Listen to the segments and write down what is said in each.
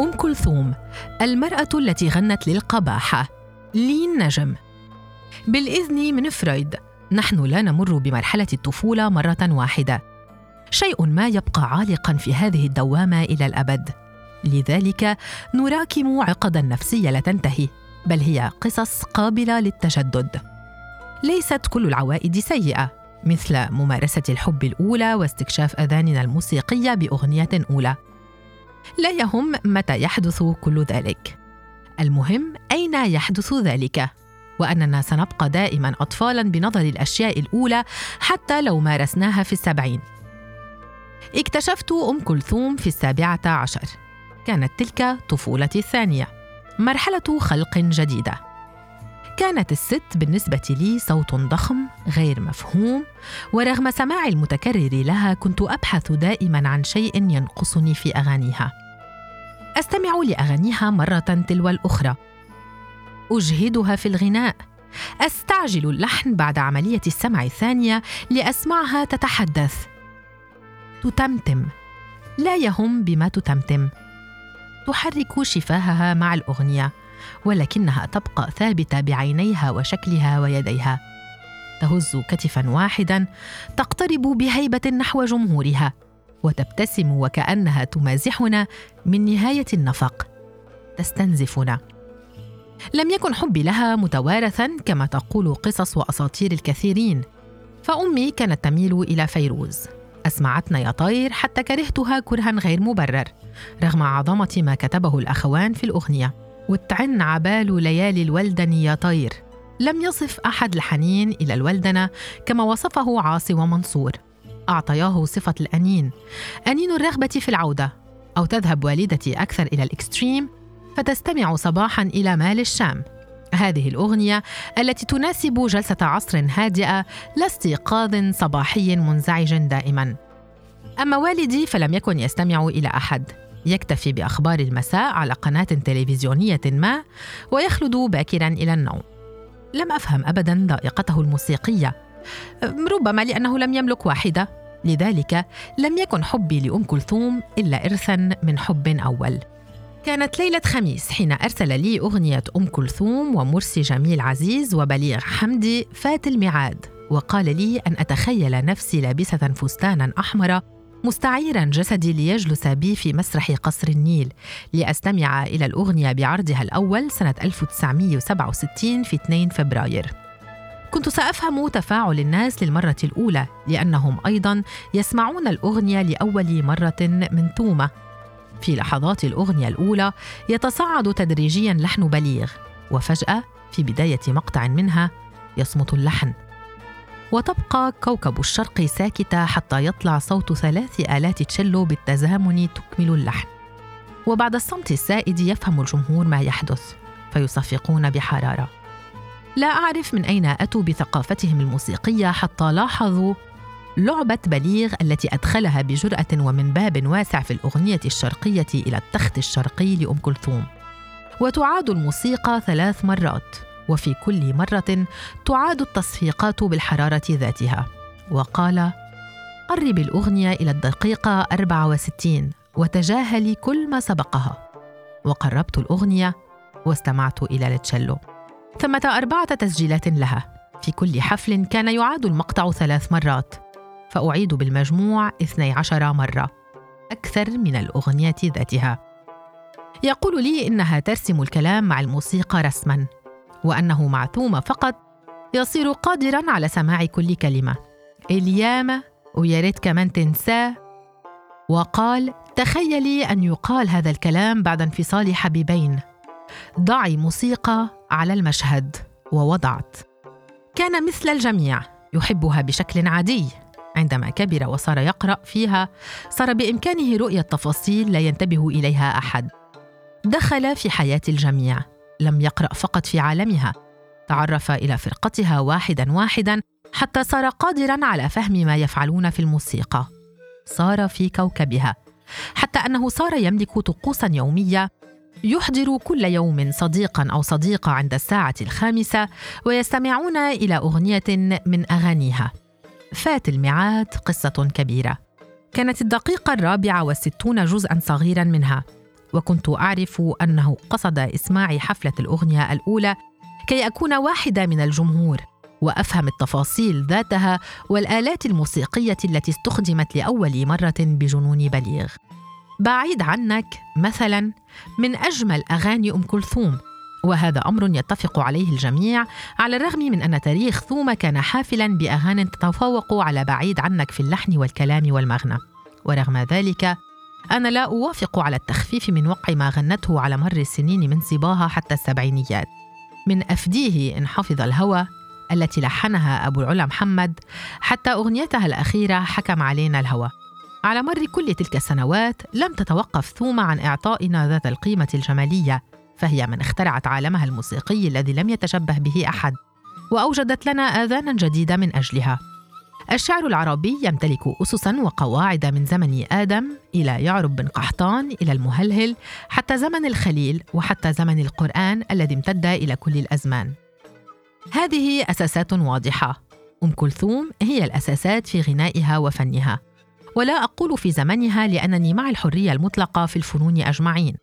أم كلثوم المرأة التي غنت للقباحة لين نجم. بالإذن من فرويد نحن لا نمر بمرحلة الطفولة مرة واحدة. شيء ما يبقى عالقا في هذه الدوامة إلى الأبد. لذلك نراكم عقدا نفسية لا تنتهي بل هي قصص قابلة للتجدد ليست كل العوائد سيئة مثل ممارسة الحب الأولى واستكشاف أذاننا الموسيقية بأغنية أولى. لا يهم متى يحدث كل ذلك. المهم أين يحدث ذلك؟ وأننا سنبقى دائما أطفالا بنظر الأشياء الأولى حتى لو مارسناها في السبعين. اكتشفت أم كلثوم في السابعة عشر. كانت تلك طفولتي الثانية. مرحلة خلق جديدة. كانت الست بالنسبة لي صوت ضخم غير مفهوم ورغم سماعي المتكرر لها كنت أبحث دائما عن شيء ينقصني في أغانيها. أستمع لأغانيها مرة تلو الأخرى. أجهدها في الغناء. أستعجل اللحن بعد عملية السمع الثانية لأسمعها تتحدث. تتمتم. لا يهم بما تتمتم. تحرك شفاهها مع الأغنية. ولكنها تبقى ثابتة بعينيها وشكلها ويديها. تهز كتفا واحدا تقترب بهيبة نحو جمهورها وتبتسم وكأنها تمازحنا من نهاية النفق. تستنزفنا. لم يكن حبي لها متوارثا كما تقول قصص وأساطير الكثيرين فأمي كانت تميل إلى فيروز. أسمعتنا يا طير حتى كرهتها كرها غير مبرر رغم عظمة ما كتبه الأخوان في الأغنية. وتعن عبال ليالي الولدن يا طير. لم يصف أحد الحنين إلى الولدنة كما وصفه عاصي ومنصور. أعطياه صفة الأنين. أنين الرغبة في العودة. أو تذهب والدتي أكثر إلى الإكستريم فتستمع صباحا إلى مال الشام. هذه الأغنية التي تناسب جلسة عصر هادئة لا استيقاظ صباحي منزعج دائما. أما والدي فلم يكن يستمع إلى أحد. يكتفي بأخبار المساء على قناة تلفزيونية ما ويخلد باكرا إلى النوم. لم أفهم أبدا ذائقته الموسيقية ربما لأنه لم يملك واحدة. لذلك لم يكن حبي لأم كلثوم إلا إرثا من حب أول. كانت ليلة خميس حين أرسل لي أغنية أم كلثوم ومرسي جميل عزيز وبليغ حمدي فات الميعاد وقال لي أن أتخيل نفسي لابسة فستانا أحمر مستعيرا جسدي ليجلس بي في مسرح قصر النيل. لأستمع إلى الأغنية بعرضها الأول سنة 1967 في 2 فبراير. كنت سأفهم تفاعل الناس للمرة الأولى لأنهم أيضا يسمعون الأغنية لأول مرة من تومة. في لحظات الأغنية الأولى يتصاعد تدريجيا لحن بليغ وفجأة في بداية مقطع منها يصمت اللحن. وتبقى كوكب الشرق ساكتة حتى يطلع صوت ثلاث آلات تشيلو بالتزامن تكمل اللحن. وبعد الصمت السائد يفهم الجمهور ما يحدث فيصفقون بحرارة. لا أعرف من أين أتوا بثقافتهم الموسيقية حتى لاحظوا لعبة بليغ التي أدخلها بجرأة ومن باب واسع في الأغنية الشرقية إلى التخت الشرقي لأم كلثوم. وتعاد الموسيقى ثلاث مرات. وفي كل مرة تعاد التصفيقات بالحرارة ذاتها. وقال قرب الأغنية إلى الدقيقة 64 وتجاهلي كل ما سبقها. وقربت الأغنية واستمعت إلى التشيلو ثمة أربعة تسجيلات لها. في كل حفل كان يعاد المقطع ثلاث مرات. فأعيد بالمجموع 12 مرة. أكثر من الأغنية ذاتها. يقول لي إنها ترسم الكلام مع الموسيقى رسما. وأنه مع ثومة فقط يصير قادرا على سماع كل كلمة. الياما ويا ريت كمان تنساه. وقال تخيلي أن يقال هذا الكلام بعد انفصال حبيبين. ضعي موسيقى على المشهد ووضعت. كان مثل الجميع يحبها بشكل عادي. عندما كبر وصار يقرأ فيها صار بإمكانه رؤية تفاصيل لا ينتبه إليها أحد. دخل في حياة الجميع. لم يقرأ فقط في عالمها. تعرف إلى فرقتها واحدا واحدا حتى صار قادرا على فهم ما يفعلون في الموسيقى. صار في كوكبها. حتى أنه صار يملك طقوسا يومية يحضر كل يوم صديقا أو صديقة عند الساعة الخامسة ويستمعون إلى أغنية من أغانيها. فات الميعاد قصة كبيرة. كانت الدقيقة الرابعة والستون جزءا صغيرا منها. وكنت أعرف أنه قصد إسماع حفلة الأغنية الأولى كي أكون واحدة من الجمهور وأفهم التفاصيل ذاتها والآلات الموسيقية التي استخدمت لأول مرة بجنون بليغ. بعيد عنك مثلا من أجمل أغاني أم كلثوم وهذا أمر يتفق عليه الجميع على الرغم من أن تاريخ ثوم كان حافلا باغان تتفوق على بعيد عنك في اللحن والكلام والمغنى. ورغم ذلك أنا لا أوافق على التخفيف من وقع ما غنته على مر السنين من صباها حتى السبعينيات. من أفديه إن حفظ الهوى التي لحنها أبو العلا محمد حتى أغنيتها الأخيرة حكم علينا الهوى. على مر كل تلك السنوات لم تتوقف ثوم عن إعطائنا ذات القيمة الجمالية فهي من اخترعت عالمها الموسيقي الذي لم يتشبه به أحد وأوجدت لنا آذانا جديدة من أجلها. الشعر العربي يمتلك اسسا وقواعد من زمن آدم إلى يعرب بن قحطان إلى المهلهل حتى زمن الخليل وحتى زمن القرآن الذي امتد إلى كل الأزمان. هذه أساسات واضحة. أم كلثوم هي الأساسات في غنائها وفنها. ولا أقول في زمنها لأنني مع الحرية المطلقة في الفنون أجمعين.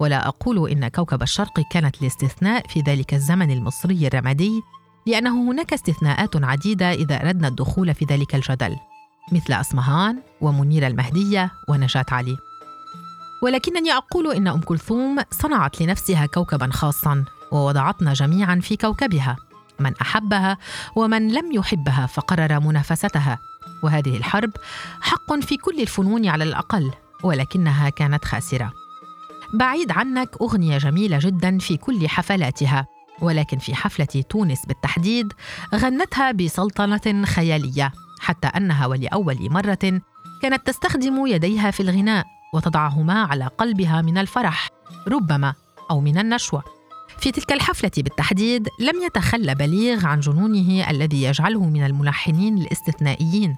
ولا أقول إن كوكب الشرق كانت الاستثناء في ذلك الزمن المصري الرمادي لأنه هناك استثناءات عديدة إذا أردنا الدخول في ذلك الجدل مثل أصمهان ومنيرة المهدية ونجاة علي. ولكنني أقول إن أم كلثوم صنعت لنفسها كوكبا خاصا ووضعتنا جميعا في كوكبها من أحبها ومن لم يحبها فقرر منافستها. وهذه الحرب حق في كل الفنون على الأقل ولكنها كانت خاسرة. بعيد عنك أغنية جميلة جدا في كل حفلاتها. ولكن في حفلة تونس بالتحديد غنتها بسلطنة خيالية حتى أنها ولأول مرة كانت تستخدم يديها في الغناء وتضعهما على قلبها من الفرح ربما أو من النشوة. في تلك الحفلة بالتحديد لم يتخلى بليغ عن جنونه الذي يجعله من الملحنين الاستثنائيين.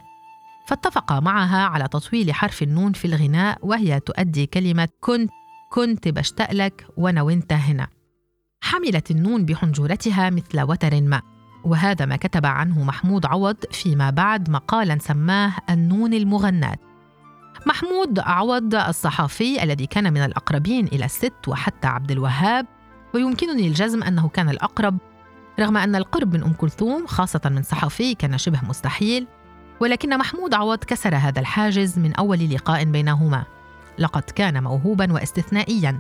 فاتفق معها على تطويل حرف النون في الغناء وهي تؤدي كلمة كنت كنت بشتاق لك وأنا وأنت هنا. حملت النون بحنجرتها مثل وتر ما. وهذا ما كتب عنه محمود عوض فيما بعد مقالا سماه النون المغنات محمود عوض الصحافي الذي كان من الأقربين إلى الست وحتى عبد الوهاب ويمكنني الجزم أنه كان الأقرب رغم أن القرب من أم كلثوم خاصة من صحفي كان شبه مستحيل ولكن محمود عوض كسر هذا الحاجز من أول لقاء بينهما. لقد كان موهوبا واستثنائيا.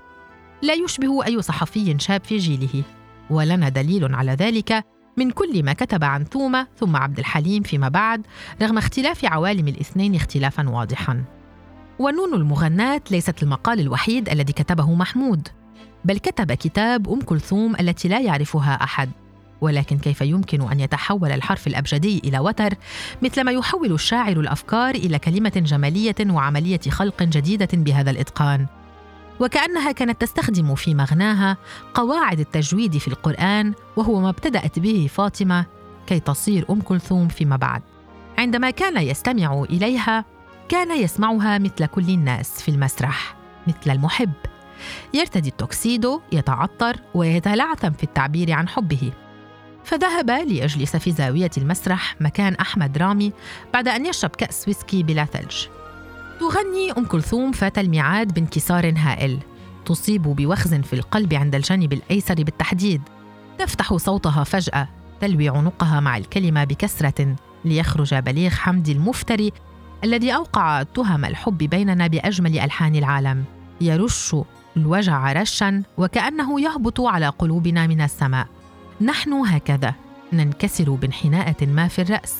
لا يشبه أي صحفي شاب في جيله ولنا دليل على ذلك من كل ما كتب عن ثومة ثم عبد الحليم فيما بعد رغم اختلاف عوالم الاثنين اختلافا واضحا. ونون المغناة ليست المقال الوحيد الذي كتبه محمود بل كتب كتاب أم كلثوم التي لا يعرفها أحد. ولكن كيف يمكن أن يتحول الحرف الأبجدي إلى وتر؟ مثلما يحول الشاعر الأفكار إلى كلمة جمالية وعملية خلق جديدة بهذا الإتقان. وكأنها كانت تستخدم في مغناها قواعد التجويد في القرآن وهو ما ابتدأت به فاطمة كي تصير أم كلثوم فيما بعد. عندما كان يستمع إليها كان يسمعها مثل كل الناس في المسرح مثل المحب. يرتدي التوكسيدو يتعطر ويتلعثم في التعبير عن حبه. فذهب ليجلس في زاوية المسرح مكان أحمد رامي بعد أن يشرب كأس ويسكي بلا ثلج. تغني أم كلثوم فات الميعاد بانكسار هائل. تصيب بوخز في القلب عند الجانب الأيسر بالتحديد. تفتح صوتها فجأة تلوي عنقها مع الكلمة بكسرة ليخرج بليغ حمدي المفتري الذي أوقع تهم الحب بيننا بأجمل ألحان العالم. يرش الوجع رشا وكأنه يهبط على قلوبنا من السماء. نحن هكذا ننكسر بانحناءة ما في الرأس.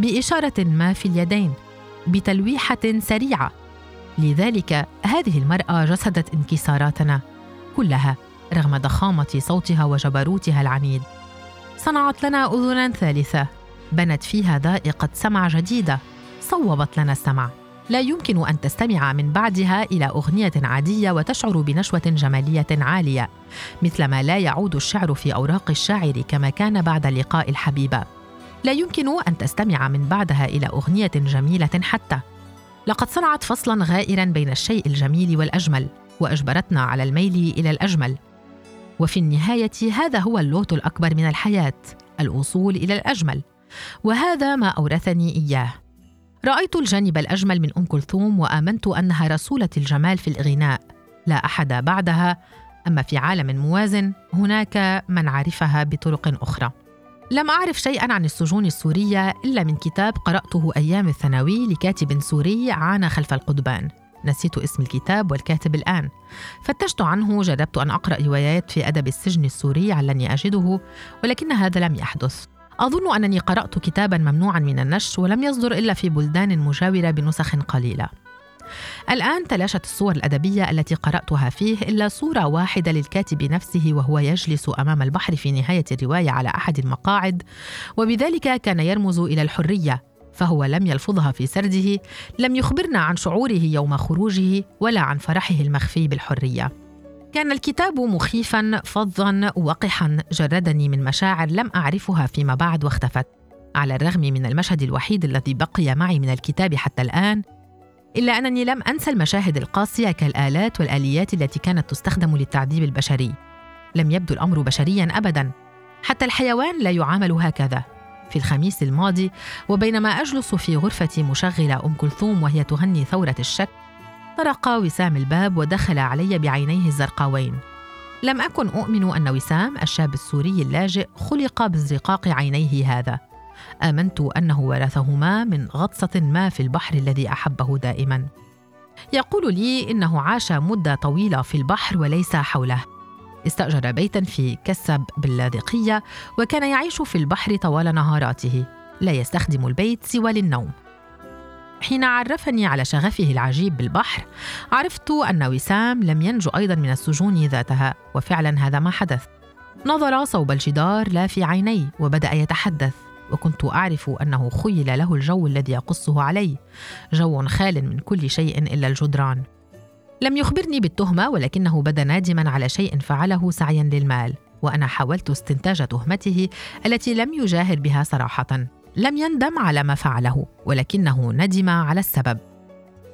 بإشارة ما في اليدين بتلويحة سريعة. لذلك هذه المرأة جسدت انكساراتنا كلها رغم ضخامة صوتها وجبروتها العنيد. صنعت لنا أذنا ثالثة. بنت فيها ذائقة سمع جديدة. صوبت لنا السمع. لا يمكن أن تستمع من بعدها إلى أغنية عادية وتشعر بنشوة جمالية عالية مثل ما لا يعود الشعر في أوراق الشاعر كما كان بعد لقاء الحبيبة. لا يمكن أن تستمع من بعدها إلى أغنية جميلة حتى. لقد صنعت فصلا غائرا بين الشيء الجميل والأجمل وأجبرتنا على الميل إلى الأجمل. وفي النهاية هذا هو اللوت الأكبر من الحياة الوصول إلى الأجمل. وهذا ما أورثني إياه. رأيت الجانب الأجمل من أم كلثوم وآمنت أنها رسولة الجمال في الغناء لا أحد بعدها أما في عالم موازن هناك من عرفها بطرق أخرى. لم أعرف شيئا عن السجون السورية إلا من كتاب قرأته أيام الثانوي لكاتب سوري عانى خلف القضبان. نسيت اسم الكتاب والكاتب الآن. فتشت عنه جربت أن أقرأ روايات في أدب السجن السوري علني أجده ولكن هذا لم يحدث. أظن أنني قرأت كتابا ممنوعا من النشر ولم يصدر إلا في بلدان مجاورة بنسخ قليلة. الآن تلاشت الصور الأدبية التي قرأتها فيه إلا صورة واحدة للكاتب نفسه وهو يجلس أمام البحر في نهاية الرواية على أحد المقاعد وبذلك كان يرمز إلى الحرية فهو لم يلفظها في سرده لم يخبرنا عن شعوره يوم خروجه ولا عن فرحه المخفي بالحرية. كان الكتاب مخيفا فظا وقحا جردني من مشاعر لم أعرفها فيما بعد واختفت. على الرغم من المشهد الوحيد الذي بقي معي من الكتاب حتى الآن إلا أنني لم أنسى المشاهد القاسية كالآلات والآليات التي كانت تستخدم للتعذيب البشري. لم يبدو الأمر بشريا ابدا. حتى الحيوان لا يعامل هكذا. في الخميس الماضي وبينما أجلس في غرفتي مشغلة أم كلثوم وهي تغني ثورة الشك طرق وسام الباب ودخل علي بعينيه الزرقاوين. لم أكن أؤمن أن وسام الشاب السوري اللاجئ خلق بازرقاق عينيه هذا. آمنت أنه ورثهما من غطسة ما في البحر الذي أحبه دائما. يقول لي إنه عاش مدة طويلة في البحر وليس حوله. استأجر بيتا في كسب باللاذقية وكان يعيش في البحر طوال نهاراته. لا يستخدم البيت سوى للنوم. حين عرفني على شغفه العجيب بالبحر عرفت أن وسام لم ينجو أيضا من السجون ذاتها وفعلا هذا ما حدث. نظر صوب الجدار لا في عيني وبدأ يتحدث. وكنت أعرف أنه خيل له الجو الذي يقصه علي. جو خال من كل شيء إلا الجدران. لم يخبرني بالتهمة ولكنه بدا نادما على شيء فعله سعيا للمال وأنا حاولت استنتاج تهمته التي لم يجاهر بها صراحة. لم يندم على ما فعله ولكنه ندم على السبب.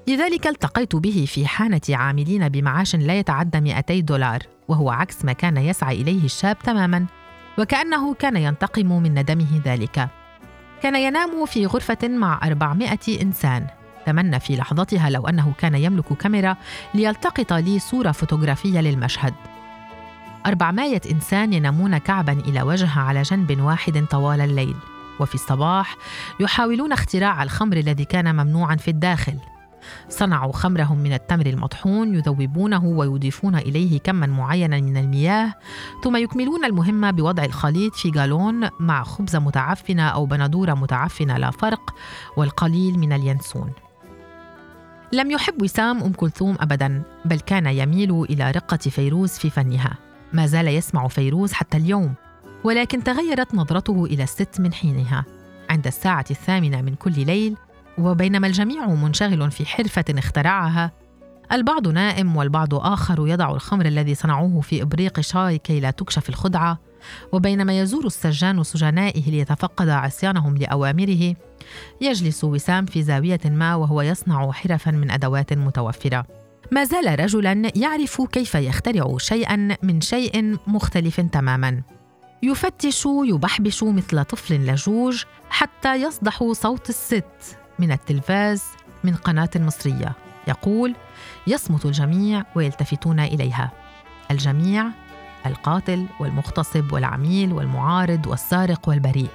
لذلك التقيت به في حانة عاملين بمعاش لا يتعدى 200 دولار وهو عكس ما كان يسعى إليه الشاب تماما. وكأنه كان ينتقم من ندمه ذلك. كان ينام في غرفة مع 400 إنسان. تمنى في لحظتها لو أنه كان يملك كاميرا ليلتقط لي صورة فوتوغرافية للمشهد. أربعمائة إنسان ينامون كعبا إلى وجه على جنب واحد طوال الليل. وفي الصباح يحاولون اختراع الخمر الذي كان ممنوعا في الداخل. صنعوا خمرهم من التمر المطحون يذوبونه ويضيفون إليه كما معينا من المياه. ثم يكملون المهمة بوضع الخليط في جالون مع خبزة متعفنة أو بندورة متعفنة لا فرق والقليل من اليانسون. لم يحب وسام أم كلثوم ابدا بل كان يميل إلى رقة فيروز في فنها. ما زال يسمع فيروز حتى اليوم ولكن تغيرت نظرته إلى الست من حينها. عند الساعة الثامنة من كل ليل وبينما الجميع منشغل في حرفة اخترعها. البعض نائم والبعض آخر يضع الخمر الذي صنعوه في إبريق شاي كي لا تكشف الخدعة. وبينما يزور السجان سجنائه ليتفقد عصيانهم لأوامره يجلس وسام في زاوية ما وهو يصنع حرفا من أدوات متوفرة. ما زال رجلا يعرف كيف يخترع شيئا من شيء مختلف تماما. يفتش يبحبش مثل طفل لجوج حتى يصدح صوت الست. من التلفاز من قناة مصرية. يقول يصمت الجميع ويلتفتون إليها. الجميع القاتل والمغتصب والعميل والمعارض والسارق والبريء.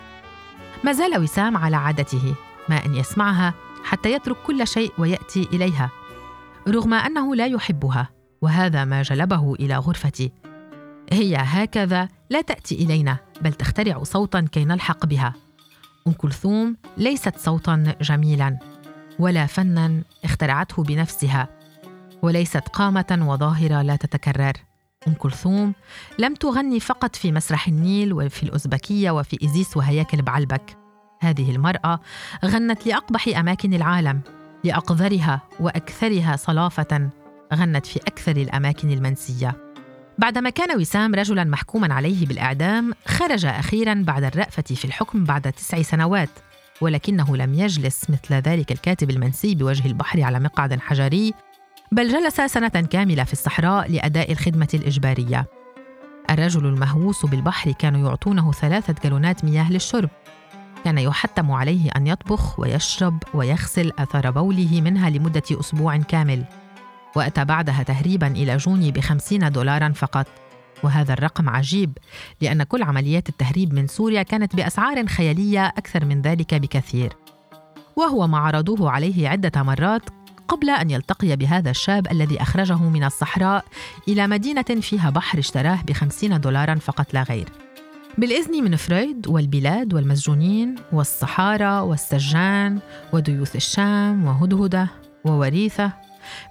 ما زال وسام على عادته ما أن يسمعها حتى يترك كل شيء ويأتي إليها رغم أنه لا يحبها وهذا ما جلبه إلى غرفتي هي هكذا لا تأتي إلينا بل تخترع صوتا كي نلحق بها. أم كلثوم ليست صوتا جميلا ولا فنا اخترعته بنفسها وليست قامة وظاهرة لا تتكرر. أم كلثوم لم تغني فقط في مسرح النيل وفي الأزبكية وفي إزيس وهياكل بعلبك. هذه المرأة غنت لأقبح أماكن العالم لأقذرها وأكثرها صلافة غنت في أكثر الأماكن المنسية. بعدما كان وسام رجلا محكوما عليه بالإعدام خرج أخيرا بعد الرأفة في الحكم بعد تسع سنوات ولكنه لم يجلس مثل ذلك الكاتب المنسي بوجه البحر على مقعد حجري بل جلس سنة كاملة في الصحراء لأداء الخدمة الإجبارية. الرجل المهووس بالبحر كانوا يعطونه ثلاثة جالونات مياه للشرب. كان يحتم عليه أن يطبخ ويشرب ويغسل أثر بوله منها لمدة أسبوع كامل. وأتى بعدها تهريبا إلى جوني بخمسين دولارا فقط. وهذا الرقم عجيب لأن كل عمليات التهريب من سوريا كانت بأسعار خيالية أكثر من ذلك بكثير. وهو ما عرضوه عليه عدة مرات قبل أن يلتقي بهذا الشاب الذي أخرجه من الصحراء إلى مدينة فيها بحر اشتراه بخمسين دولارا فقط لا غير. بالإذن من فرويد والبلاد والمسجونين والصحارى والسجان وديوث الشام وهدهدة ووريثة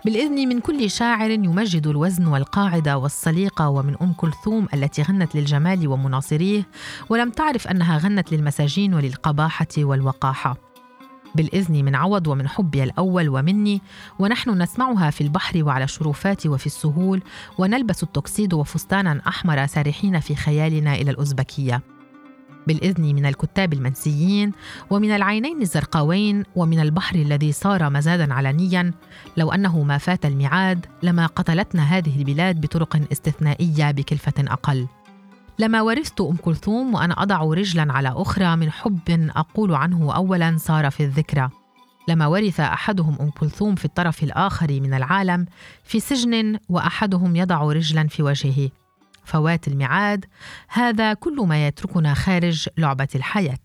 بالإذن من كل شاعر يمجد الوزن والقاعدة والسليقة ومن أم كلثوم التي غنت للجمال ومناصريه ولم تعرف أنها غنت للمساجين وللقباحة والوقاحة. بالإذن من عوض ومن حبي الأول ومني ونحن نسمعها في البحر وعلى الشرفات وفي السهول ونلبس التوكسيد وفستانا أحمر سارحين في خيالنا إلى الأزبكية بالإذن من الكتاب المنسيين ومن العينين الزرقاوين ومن البحر الذي صار مزادا علنيا لو أنه ما فات الميعاد لما قتلتنا هذه البلاد بطرق استثنائية بكلفة أقل. لما ورثت أم كلثوم وأنا أضع رجلا على أخرى من حب أقول عنه اولا صار في الذكرى. لما ورث أحدهم أم كلثوم في الطرف الآخر من العالم في سجن وأحدهم يضع رجلا في وجهه. فوات الميعاد. هذا كل ما يتركنا خارج لعبة الحياة.